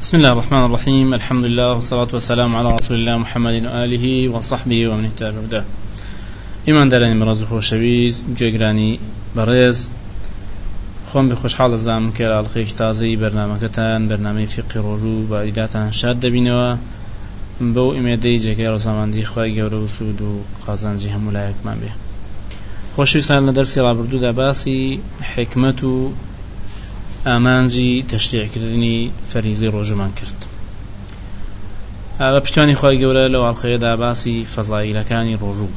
بسم الله الرحمن الرحيم الحمد لله والصلاة والسلام على رسول الله محمد وآله وصحبه ومن اهتدى بهداه إيمان دارني مرز خوشويز جيگراني برز خۆم بە خۆشحاڵ دەزانم کە لاڵخێش تازەی بەرنمەکەتان بەرنمەی فقی ڕۆژوو بە ئیداتان شاد دەبینەوە بەو ئمێدەی جێگەی ڕزاماندی خی گەورە و سوود و قازانجی هەموو لایەکمان بێ خۆشویستان لە دەرسی ڕابردوودا باسی حکمت و ئامانجی تەشتیعکردنی فەریزی ڕۆژمان کرد. بە پشتوانی خی گەورە لە واڵخەیەدا باسی فەزایلەکانی ڕۆژوو.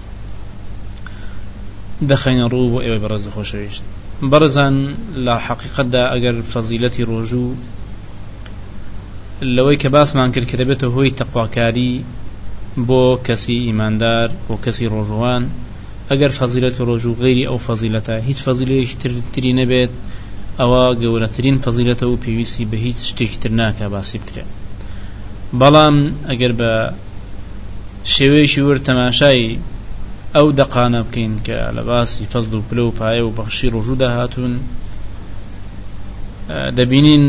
دەخەینە ڕوو بۆ ئێوەی بەڕێز خۆشەویشت بەرزان لە حقیقتدا ئەگەر فەزیلەتی ڕۆژوو لەوەی کە باسمان کرد کە دەبێتە هۆی تەقواکاری بۆ کەسی ئیماندار بۆ کەسی ڕۆژوان ئەگەر فەزیلەت ڕۆژوو غیری ئەو فەزیلەتە هیچ فەزیلەیەکی تری نەبێت ئەوە گەورەترین فەزیلەتە و پێویستی بە هیچ شتێکی تر ناکە باسی بکرێت بەڵام ئەگەر بە شێوەیەکی ور تەماشای ئەو دەقانە بکەین کە لە باسی فەزل و پلە و پایە و بەخشی ڕۆژوودا هاتوون دەبینین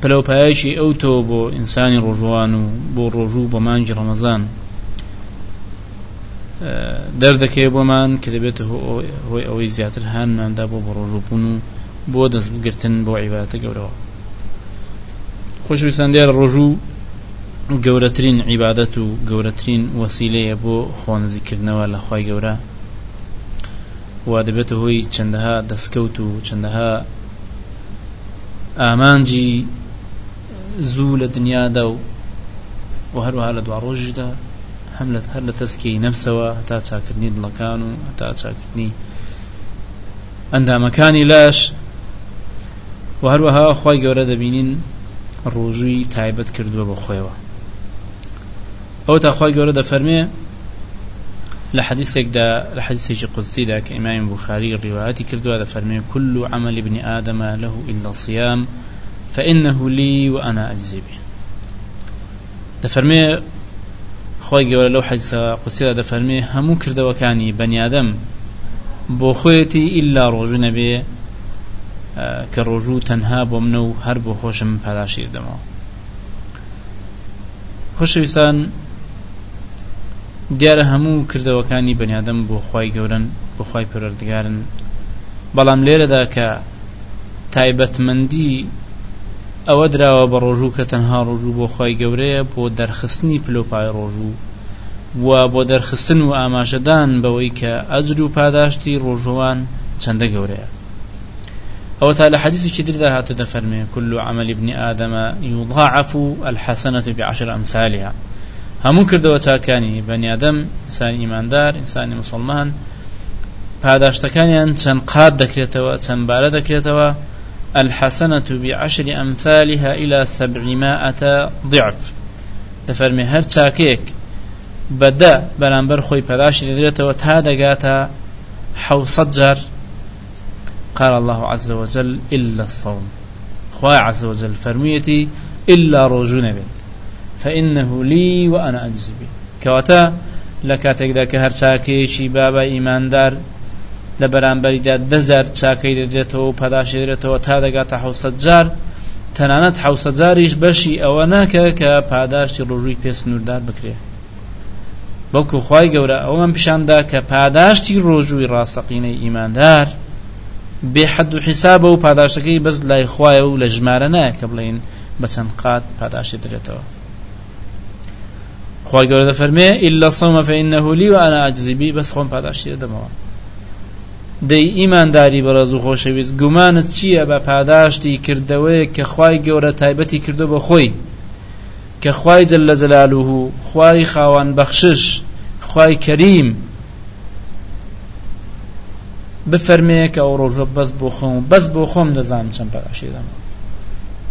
پلەپایەکی ئەو تۆ بۆ ئینسانی ڕۆژوان و بۆ ڕۆژوو بۆ مانگی ڕەمەزان. دەردەکەی بۆمان کە دەبێت هۆی ئەوەی زیاتر هاانماندا بۆ بە ڕۆژوبوون و بۆ دەستگرتن بۆ عیباتە گەورەوە. خۆشویستان دیار ڕۆژوو گەورەترین عیبادەت و گەورەترین وەسیلەیە بۆ خۆنزیکردنەوە لە خی گەورە. وا دەبێتە هۆی چەندەها دەستکەوت و چەندەها ئامانجی زوو لە دنیادا و هەروها لە دوا ڕۆژدا هەم لە هەر لە تەسکی نەفسەوە هەتا چاکردنی دڵەکان و هەتا چاکردنی ئەندامەکانی لاش و هەروەها خی گەورە دەبینین ڕۆژووی تایبەت کردووە بە خۆیەوە. ئەو تاخوای گەورە دەفەرمێ لە حديثێکدا لە حديثێکی قدسیدا کە ئیمام بخاری ڕیواەتی کردووە دەفەرمێ كل عمل ابن آدم له إلا الصيام فإنه لي وأنا أجزي به. دەفەرمێ خۆی گەورە لەو حەدیسە قوسیدا دەفەرمێ هەموو کردەوەکانی بەنیادەم بۆ خۆیەتی ئللا ڕۆژوو نەبێ کە ڕۆژوو تەنها بۆ منە و هەر بۆ خۆشم پاراشی دەمەوە. خۆشەویستان دیارە هەموو کردەوەکانی بەنیادەم بۆ خی گەورن بۆ خی پەروەردگارن. بەڵام لێرەدا کە تایبەتمەندی ئەوە دراوە بە ڕۆژوو کە تەنها ڕۆژوو بۆ خی گەورەیە بۆ دەرخستنی پلۆپای ڕۆژوو. و بۆ دەرخستن و ئاماژەدان بەوەی کە ئەجر و پاداشتی ڕۆژوان چەندە گەورەیە. أو تعالى حديث كدير هاتو دفرمي كل عمل ابن آدم يضاعف الحسنة بعشر أمثالها. همون کردەوە چاکانی بەنی ئەدەم ئینسانی ئیماندار ئینسانی مسلمان پاداشتەکانیان چەند قات دەکرێتەوە چەند بارە دەکرێتەوە الحسنة بعشر أمثالها إلى سبعمائة ضعف. دەفەرمێ هەر چاکەیەک بەدە بەرامبەر خۆی پەداشی دەدرێتەوە تا دەگاتە حوصد جار قال الله عز وجل إلا الصوم. خواه عز وجل فرميتي إلا روجون بيت فإنه لي وأنا أجزي به. كواتا لكاتك ذاك هر چاكيشي بابا إيماندار لە بەرامبەریدا دەزار چاکەی دەدرێتەوە و پەداشی دێتەوە تا دەگاتە حوسە جار تەنانەت حوسە جاریش بەشی ئەوە ناکە کە پاداشتی ڕۆژووی پێ سنووردار بکرێ. بەڵکو خی گەورە ئەوەم پیشاندا کە پاداشتی ڕۆژووی ڕاستەقینەی ئیماندار بێحەد و حیسابە و پاداشتەکەی بەس لای خوایە و لە ژمارە نایە کە بڵین بە چەند قات پاداشی درێتەوە خی گەورە دەفەرمێ الصوم فإنه لي وأنا أجزي به بس خۆم پاداشتی دەمەوە دەی ئیمانداری بەڕێز و خۆشەویست. گومانت چییە بە پاداشتی کردەوەی کە خوای گەورە تایبەتی کردو بە خۆی؟ کە خوای جل لە جەلالوه خوای خاوان بەخشش خوای کەریم. بفەرمەیە کە ئەو ڕۆژە بەس بۆ خۆم بەس بۆ خۆم دەزانم چەند پاداشی دەم.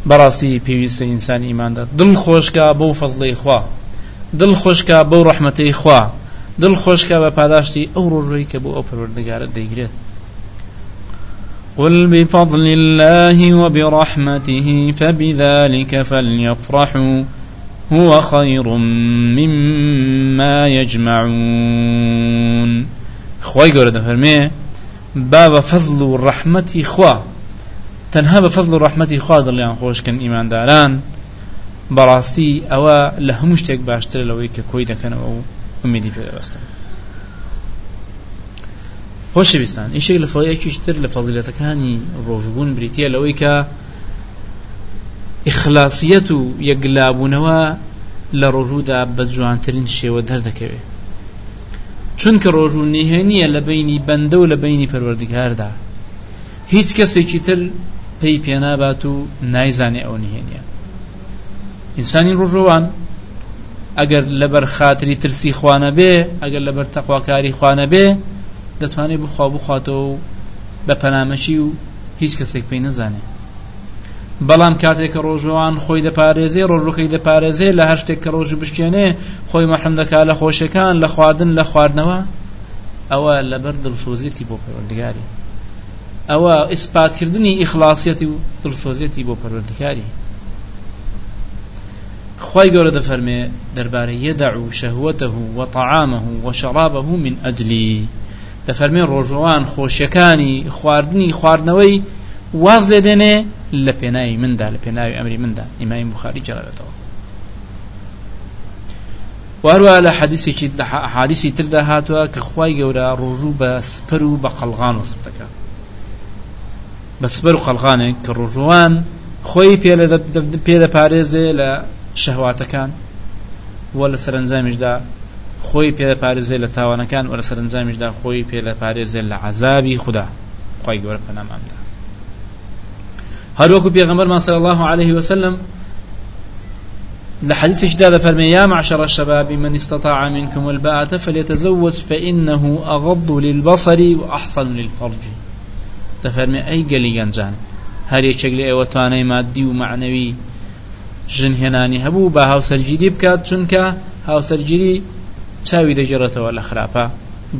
بەڕاستی پێویستە ئینسان ئیماندا دڵ خۆشکە بەو فەزڵی خوا. دڵ خۆشکە بەو ڕەحمەتەی خوا. دڵ خۆشکە بە پاداشتی ئەو ڕۆژەی کە بۆ ئەو پەروەردگارە دەیگرێت قل بفضل الله وبرحمته فبذلك فليفرحوا هو خير مما يجمعون. خوي قول دفرمي باب فضل ورحمتي خوا فەزل و ڕەحمەتی خوا دڵیان خۆشکن ئیمانداران بەڕاستی ئەوە لە هەموو شتێک باشتر لەوەی کە کۆی دەکەنەوە و ئومیدی پێدەبەستن خۆشەویستان ئیشێک لە فەڵەیەکیشتر لە فەزیلەتەکانی ڕۆژبوون بریتە لەوەی کە ئیخلاسیەت و یەکلابوونەوە لە ڕۆژوودا بە جوانترین شێوە دەردەکەوێت چونکە ڕۆژوو نهێنیە لە بینی بەندە و لە بینی پەروەردگاردا. هیچ کەسێکی تر پێی پێنابات و نایزانێ ئەو نهێنیە. ئینسانی ڕۆژۆوان ئەگەر لەبەر خاتری ترسی خوانە بێ ئەگەر لەبەر تەخواکاری خوانە بێ دەتوانێت بخوا بخواتەوە و بە پەنامەشی و هیچ کەسێک پێی نەزانێ. بەڵام کاتێک کە ڕۆژەوان خۆی دەپارێزێ ڕۆژەکەی دەپارێزێ لە هەر شتێک کە ڕۆژ بشکێنێ خۆی مەحەم دەکا لە خۆشەکان لە خواردن لە خواردنەوە. ئەوە لەبەر دڵسۆزیەتی بۆ پەروەردگاری. ئەوە ئیسپاتکردنی ئیخلاسیەتی و دڵسۆزیەتی بۆ پەروەردگاری. خی گەورە دەفەرمێ دەربارەی یەدع و شەهوەتە و طعامه و شەرابه من ئەجلی. دەفەرمێ ڕۆژەوان خۆشیەکانی خواردنی خواردنەوەی واز لێ دێنێ لە پێناوی مندا لە پێناوی ئەمری مندا. ئیمامی بخاری جەڵێتەوە واروە لە حەدیسێکی حادیسی تردا هاتووە کە خی گەورە ڕۆژوو بە سپەر و بە قەلغان وەسف دەکات بە سپەر و قەلغانێک کە ڕۆژوان خۆی پێ دەپارێزێ لە شەهواتەکان وە لە سەرنجامیشدا خۆی پێدەپارێزێ لە تاوانەکان وە لە سەرنجامیشدا خۆی پێدەپارێزێ لە عذابی خوددا. خی گەورە پەنامامدا هەروەکو پێغەمبەرمان صلی الله عليه وسلم لحديث اشداد فرمي يا معشر الشباب من استطاع منكم الباءة فليتزوج فإنه أغض للبصر وأحصن للفرج. تفرمي أي قلي جان هل يشكل أيوة مادي ومعنوي ژنهێنانی هەبوو بە هاوسەرگیری بکات چونکە هاوسەرگیری چاوی دەجێڕێتەوە لە خراپە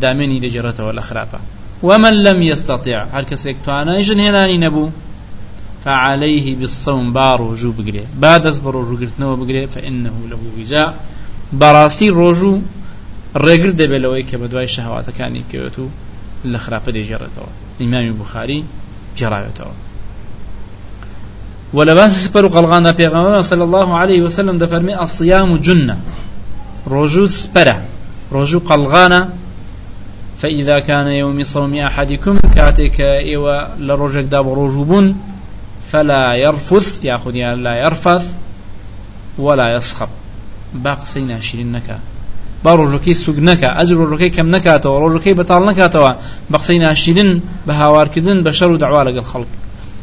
دامێنی دەجێڕێتەوە لە خراپە. ومن لم يستطيع هر کەسێک توانای ژنهێنانی نەبوو فعليه بالصوم با ڕۆژوو بگرێ. با دەست بە ڕۆژوگرتنەوە بگرێ فإنه له وجاء بەڕاستی ڕۆژوو ڕێگر دەبێت لەوەی کە بە دوای شەهواتەکانی بکەوێت و لە خراپە دەژێڕێتەوە ئیمامی بخاری گێڕاوێتەوە ولباس سپەر قەڵغان پێغەمبەر صلى الله عليه وسلم دەفەرمێ الصيام جنة. ڕۆژوو سپەرە ڕۆژوو قەڵغانە فإذا كان يوم صوم أحدكم كاتك إيوة لرجك داب رجوبون فلا يرفث. ياخذ يعني لا يرفث ولا يصخب باقسي ناشرين نكا. با ڕۆژەکەی سوگ نەکە ئەج ڕۆژەکەی کەم نکاتەوە ڕۆژەکەی بەتاڵ نکاتەوە بە قسەی ناشرین بە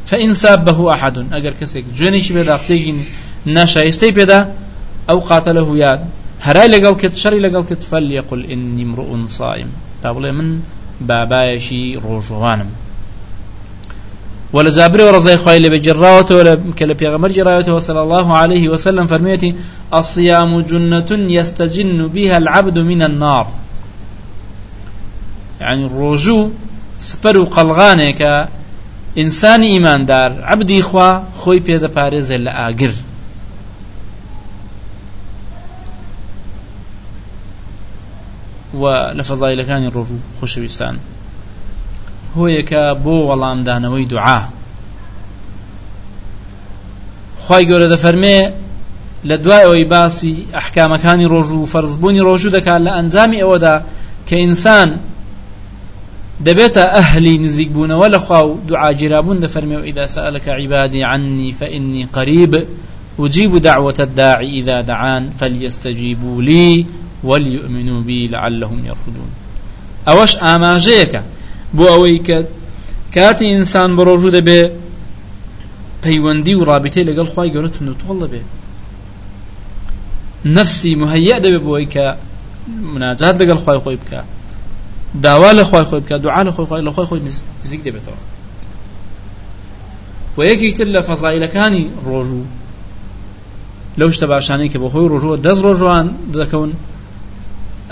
فإن سابه أحد أجر كسك جوێنێکی بێدا قسێکی ناشایستەی پێدا ئەو قاتله یاد هەرای لەگەڵ کرد شەڕی لەگەڵ کرد فەلیقل ئینی امرؤ صائم. تا بڵێ من بابایەکی ڕۆژوانم ولا ورزاي خوي اللي بجراوته ولا كلا بيغمر جراوته صلى الله عليه وسلم فرميتي الصيام جنة يستجن بها العبد من النار. يعني الرجو سبر قلغانك ئینسانی ئیماندار عبدی خوا خۆی پێدەپارێزە لە ئاگر. و لە فەزایلەکانی ڕۆژوو خۆشەویستان هۆیەکە بۆ وەڵامدانەوەی دوعا. خی گەورە دەفەرمێ لە دوای ئەوەی باسی ئەحکامەکانی ڕۆژ و فەرزبوونی ڕۆژوو دەکات لە ئەنجامی ئەوەدا کە ئینسان دەبێتە ئەهلی نزیک بوونەوە لە خوا و دوعاگیرابوون دەفەرمێ و ئیدا سألك عبادي عني فإني قريب أجيب دعوة الداعي إذا دعان فليستجيبوا لي وليؤمنوا بي لعلهم يرشدون. ئەوەش ئاماژەیەکە بۆ ئەوەی کە کاتی ئینسان بە ڕۆژوو دەبێ پەیوەندی و ڕابطەی لەگەڵ خی گەورە تون و تۆڵ دەبێ نفسی مهەیە دەبێ بۆی کە مناجات لەگەڵ خی خۆی بکە داوا لە خۆی خۆی بکە دوعا لە خۆی لە خۆی خۆی نزیک دەبێتەوە. و یەکی تر لە فەزایلەکانی ڕۆژوو لەو شتە باشانەی کە بە خۆی ڕۆژوە دەست ڕۆژوان دەکەون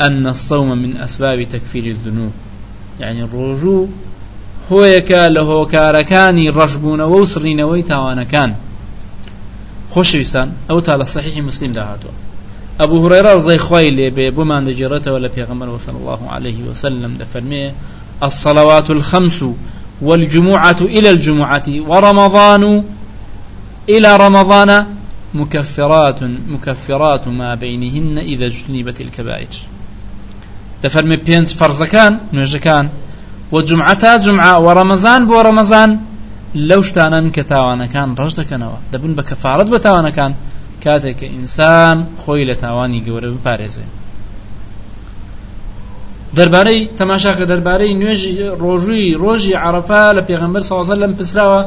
أن الصوم من أسباب تكفير الذنوب. يعني ڕۆژوو هۆیەکە لە هۆکارەکانی ڕەشبوونەوە و سڕینەوەی تاوانەکان. خۆشەویستان ئەو تا لە صحیحی مسلیم داهاتوە أبو هريرة رضي خوي لي بما دجرته ولا بيغمبر صلى الله عليه وسلم دفرمي الصلوات الخمس والجمعة إلى الجمعة ورمضان إلى رمضان مكفرات مكفرات ما بينهن إذا اجتنبت الكبائر. دفرمي بينج فرزكان نوجكان وجمعتا جمعة ورمضان بو رمضان لو شتانن كتاوانكان رج دكنوا دبن بكفارت بتاوانكان كاتك إنسان خوي لتاواني قورة بپارێزێ. دەربارەی تەماشاکە دەربارەی نوێژی ڕۆژووی ڕۆژی عرفا لە پێغمبەر سازە لەم پسراوە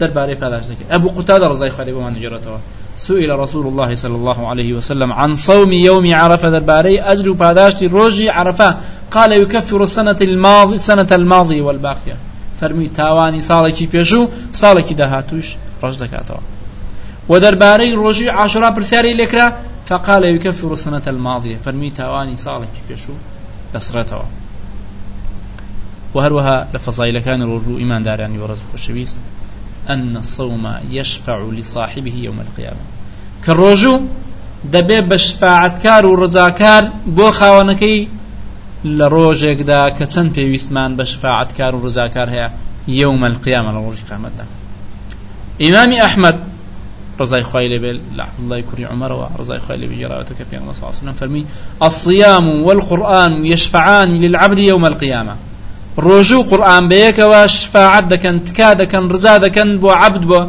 دەربارەی پاداش دەکرد. ئەبوو قوتادە ڕزای خۆی بۆمان دەگێڕێتەوە سئل رسول الله صلى الله عليه وسلم عن صوم يوم عرفة درباري أجر باداشتي روجي عرفة. قال يكفر السنة الماضي سنة الماضي والباقية فرمي تاواني صالكي بيشو صالكي دهاتوش رج دكاتوا ودرباري روجي عاشوراء برساري لكرا فقال يكفر السنة الماضية. فرمي تاواني صالكي بيشو دەسڕێتەوە وهروها لفضائل كان الرجوع إيمان داران ورزق الشبيس أن الصوم يشفع لصاحبه يوم القيامة. كالرجوع دەبێ بە شفاعتکار و ڕزاکار بۆ خاوەنەکەی لە ڕۆژێکدا کە چەند پێویستمان بە شفاعتکار و ڕزاکار هەیە يوم القيامة لە ڕۆژی رضاي بێت لە عبدڵای کوڕی عمەرەوە ڕزای خوای لێ بجێراوەتە کە پێغەمبەر صلی الله عليه وسلم فەرمی الصيام والقرآن يشفعان للعبد يوم القيامة ڕۆژوو قورآن بەیەکەوە شفاعت دەکەن تکا دەکەن ڕزا دەکەن بۆ عبد بۆ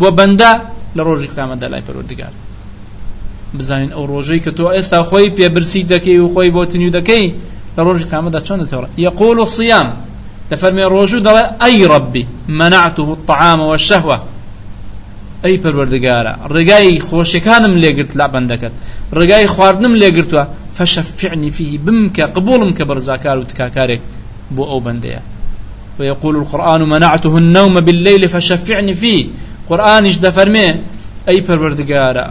بۆ بەندە لە ڕۆژی قیامەتدا لای پەروەردگار بزانین ئەو ڕۆژەی کە تۆ ئێستا خۆی پێبرسی دەکەی و خۆی بۆ تنیو دەکەی لە ڕۆژی قیامەتدا چۆن دەتەوە يقول الصيام دەفەرمێ ڕۆژوو دەڵێ ئەی ڕبی منعته الطعام والشهوة. ئەی پەروەردگارە ڕێگای خۆشیەکانم لێگرت لا بەندەکەت. ڕێگای خواردنم لێگرتووە فشفعني فيه بمکە قبولم کە بەرزاکار و تکاکارێک بۆ ئەو بەندەیە. ويقول القرآن منعته النوم بالليل فشفعني فيه قرآنش دەفەرمێ ئەی پەروەردگارە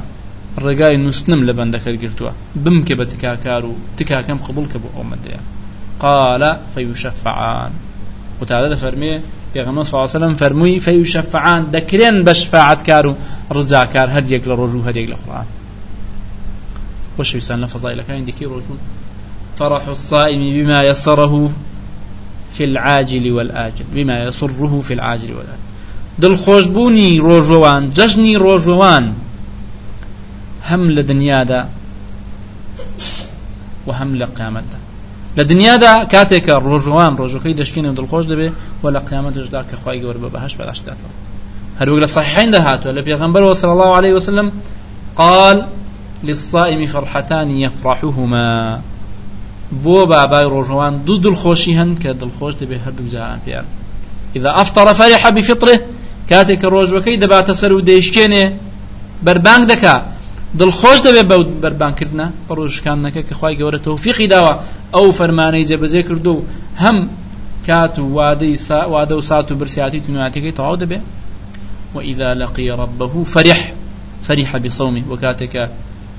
ڕێگای نووسنم لە بەندەکەت گرتووە. بمکە بە تکاکار و تکاکەم قبول کە بۆ ئەو بەندەیە قال فيشفعان وتعالى دەفەرمێ پێغەمە سواسەلم فەرمووی فەیشەفعان دەکرێن بە شفاعتکار و ڕجاکار هەردێک لە ڕۆژ و هەرێک لە قورآن. وشويسان لفضائلكان ديكي رجل فرح الصائم بما يسره في العاجل والآجل. بما يسره في العاجل والآجل. دل خوشبوني روجوان ججني روجوان هم لدنيا دا وهم لقيامت دا لە دنیادا کاتێکە ڕۆژوان ڕۆژەکەی دەشکێنێ و دڵخۆش دەبێ و لە قیامەتشدا کە خی گەور بە بەهش بەداشتاتەوە هەروەک لە صحیحین دەهاتوە لە پێغمبەر صلى الله عليه وسلم قال للصائم فرحتان يفرحهما. بۆ بابای ڕۆژوان دوو دڵخۆشی هەن کە دڵخۆش دەبێ هەردوو جاران پێیان. إذا أفطر فرح بفطره كاتك ڕۆژوەکەی دەباتە سەر و دەیشکێنێ بربانگ دەکا. دڵخۆش دەبێت بە بەربانکردە بە ڕۆژکانەکە کە خی گەورە تەوفیقی داوە. ئەو فەرمانەی جێبەجێ کردو و هەم کات و وادە و سات و برسیاتی توناتەکەی وإذا لقي ربه فرح. فرح بصومه. وكاتك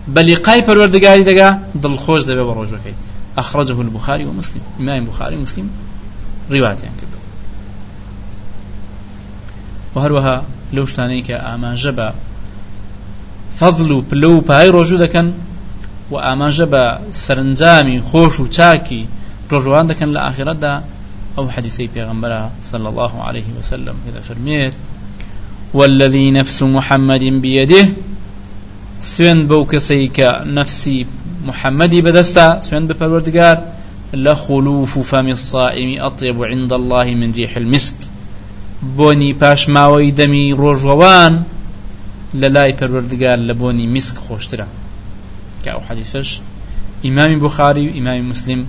بلقاي پروردگاری دگا دل خوش دبه بروجوكي أخرجه البخاري ومسلم. إمام البخاري ومسلم. رواية كده. وهروها لو شتانيك أما جبا فەزل و پلە و پای ڕۆژوو دەکەن. و ئاماژە بە سەرنجامی خۆش و چاکی ڕۆژوان دەکەن لە ئاخرەتدا ئەو حەدیسەی پێغەمبەرە صلى الله عليه وسلم إذا فرميت والذي نفس محمد بيده سوين بو كسيك نفسي محمدي بدستا سوين بپروردگار لخلوف فم الصائم أطيب عند الله من ريح المسك. بوني باش ماوي دمي روجوان لە لای پەروەردگار لە بۆنی میسک کە ئەو حەدیسەش ئیمامی بخاری و ئیمامی مسلم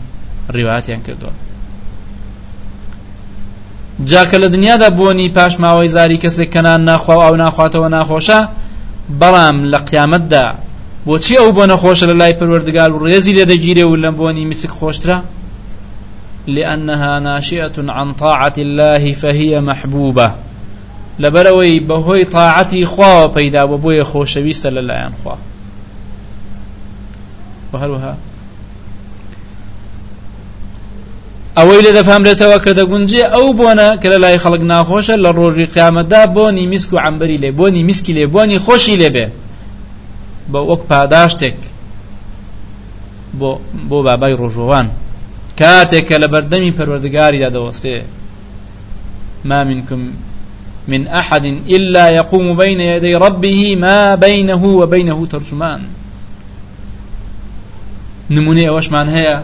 ڕیواتیان کردووە. جاکە لە دنیادا بۆنی پاش ماوەی زاری کەسێک کەنان ناخوا ئەو ناخواتەوە ناخۆشە بەڵام لە قیامەتدا بۆچی ئەو بۆ نەخۆشە لە لای پەروەردگار و ڕێزی لێ دەگیرێ و لە بۆنی میسک خۆشترە؟ لأنها ناشئة عن طاعة الله فهي محبوبة. لەبەرەوەی بەهۆی تاعەتی خواوە پەیدا بە بۆیە خۆشەویستە لەلایەن خوا. هەروەها ئەوەی لە دەفامرێتەوە کە دەگونجێ ئەو بۆنە کە لە لای خەڵک ناخۆشە لە ڕۆژی قیامەتدا بۆنی میسک و عەمبەری لێ بۆنی میسکی لێ بۆنی خۆشی لێبێ بە وەک پاداشتێک بۆ بۆ بابای ڕۆژۆوان کاتێک کە لە بەردەمی پەروەردگاریدا ما منكم من أحد إلا يقوم بين يدي ربه ما بينه وبينه ترجمان. نموني أوشمان هيا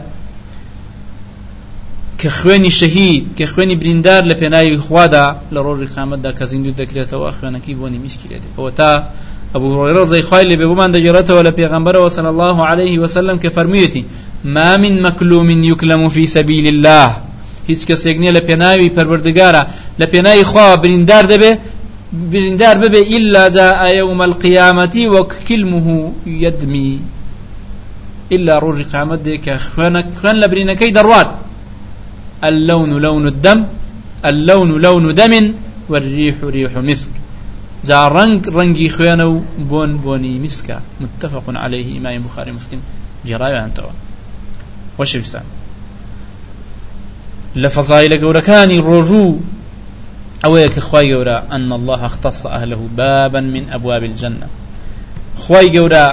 کە خوێنی شەهید کە خوێنی بریندار لە پێناوی خوادا لە ڕۆژی خامەتدا کە زیندوو دەکرێتەوە خوێنەکەی بۆنی میسکی لێت ئەوە تا أبو هريرة زي خايل ببمان دجرته ولا بيغمبر صلى الله عليه وسلم كفرميتي ما من مكلوم يكلم في سبيل الله هیچ کەسێک نییە لە پێناوی پەروەردگارە. لە پێناوی خوا بریندار دەبێ بریندار ببێ إلا جاء يوم القيامة وكلمه يدمي. إلا روج قامت دي كخوان خوان لبرينكي دروات اللون لون الدم اللون لون دم والريح ريح مسك. جا رنگ رنگی خوێنە و بۆن بۆنی میسکە متفق عليه إمام بخاري مسلم. جێڕاویانتەوە وەشویستان لە فەزایلە گەورەکانی ڕۆژوو ئەوەیە کە خوای گەورە أن الله اختص أهله بابا من أبواب الجنة. خوای گەورە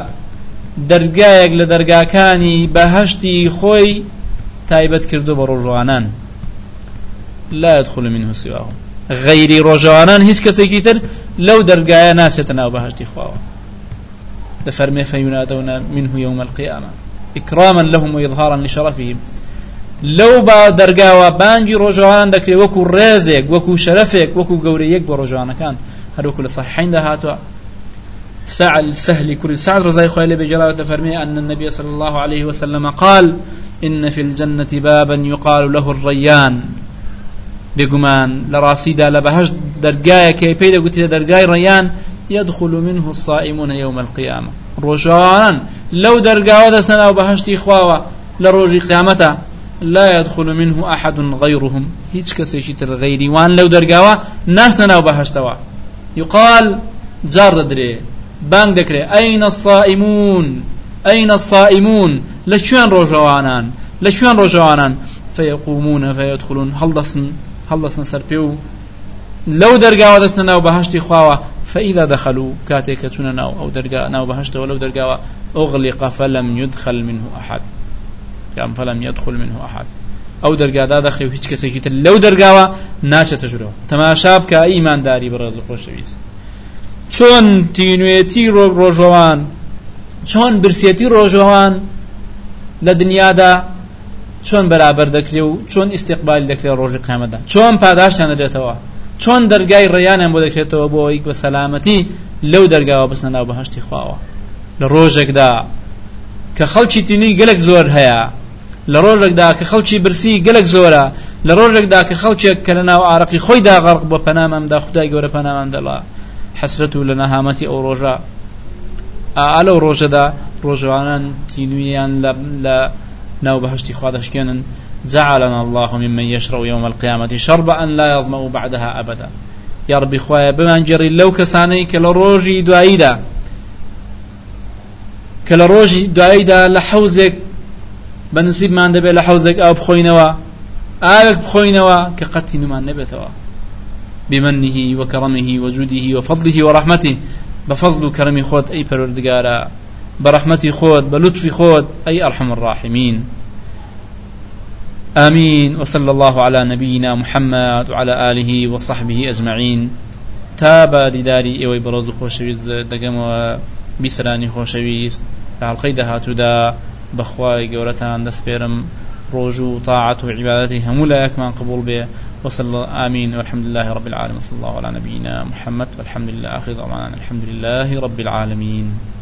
دەرگایەک لە دەرگاکانی بەهشتی خۆی تایبەت کردو بە ڕۆژوانان. لا يدخل منه سواه غيري ڕۆژەوانان هیچ کەسێکی تر لەو دەرگایە ناسێتە ناو بەهشتی خواوە دەفەرمێ فەیونادەونە منه يوم القيامة إكراما لهم وإظهارا لشرفهم. لەو با دەرگاوە بانگی ڕۆژەوان دەکرێت وەکو ڕێزێک وەکو شەرەفێک وەکو گەورەیەک بە ڕۆژوانەکان. هەروکو لە صحیحین داهاتوە سعد سهل كل سعد رضي الله عنه بجلالة فرمي أن النبي صلى الله عليه وسلم قال إن في الجنة بابا يقال له الريان. ڕاستیدا لە بەهشت دەرگایەکەی پێی دەگوتی لە دەرگای ڕەیان يدخل منه الصائمون يوم القيامة. لەو دەرگاوە دەستنە ناو بەهشتی خواوە لە ڕۆژی قیامەتە لا يدخل منه أحد غيرهم. هیچ کەسێکی تر وان لەو دەرگاوە ناسنە ناو بەهشتەوە يقال جار دەدرێ بانگ دەکرێت ئەین الصائمون؟ ئەین الصائمون؟ ڕۆژەوانان لە کوێن ڕۆژەوانان فيقومون فيدخلون. هەڵدەسن هەڵدەسن سەر پێ و لەو دەرگاوە ناو بەهشتی خواوە فإذا دخلوا كاتيك ناو. أو درجا ناو بهشت ولو درجا أغلق فلم يدخل منه أحد. يعني فلم يدخل منه أحد. أو درجا دا دخل وهيج كسي لو درجا ناچە تجرو تماشا بکە ئیمانداری بەڕێز خۆشەویست. چۆن تینوێتی ڕۆژەوان؟ چۆن برسێتی ڕۆژەوان لە دنیادا؟ چۆن بەرابەر دەکرێ و چۆن ئیسیقبال دەکرێت ڕۆژی قیامەدا چۆن پاداشتان دەدرێتەوە؟ چۆن دەرگای ڕێیانیان بۆ دەکرێتەوە بۆ ئەوی بە سەلامەتی لەو دەرگاوە بستنە ناو بەهشتی خواوە؟ لە ڕۆژێکدا کە خەڵکی تینی گەلک زۆر هەیە لە ڕۆژێکدا کە خەڵکی برسی گەلک زۆرە لە ڕۆژێکدا کە خەڵکێک کە لە ناو ئارەقی خۆی داغەڕق بۆ پەنامەمدا خدای گەورە پەنامەم دەڵا. حەسرەت و لە نەهامەتی ئەو ڕۆژە. ئا لەو ڕۆژەدا ڕۆژوانان تینویان لە ناو بەهشتی خوا دەشکێنن. جعلنا الله ممن يشرب يوم القيامة شربا لا يظمأ بعدها أبدا. يا ربي خوايا بمان جري لو كساني كلا روجي دعيدا. كلا روجي دعيدا لحوزك. بنسيب ما عندبه لحوزك أو بخوينوا. آلك بخوينوا كقتي نمان نبتوا بمنه وكرمه وجوده وفضله ورحمته. بفضل كرم خود أي پروردگارا. برحمتي خود بلطف خود أي أرحم الراحمين. آمين. وصلى الله على نبينا محمد وعلى آله وصحبه أجمعين. تابا ديداري إيوي بروز خوشويز دقم بسراني خوشويز. لحلقي دهاتودا بخواي قورتان دسبيرم روجو طاعة وعبادته هم لا يكمن قبول به وصلى آمين. والحمد لله رب العالمين. صلى الله على نبينا محمد. والحمد لله آخر الحمد لله رب العالمين.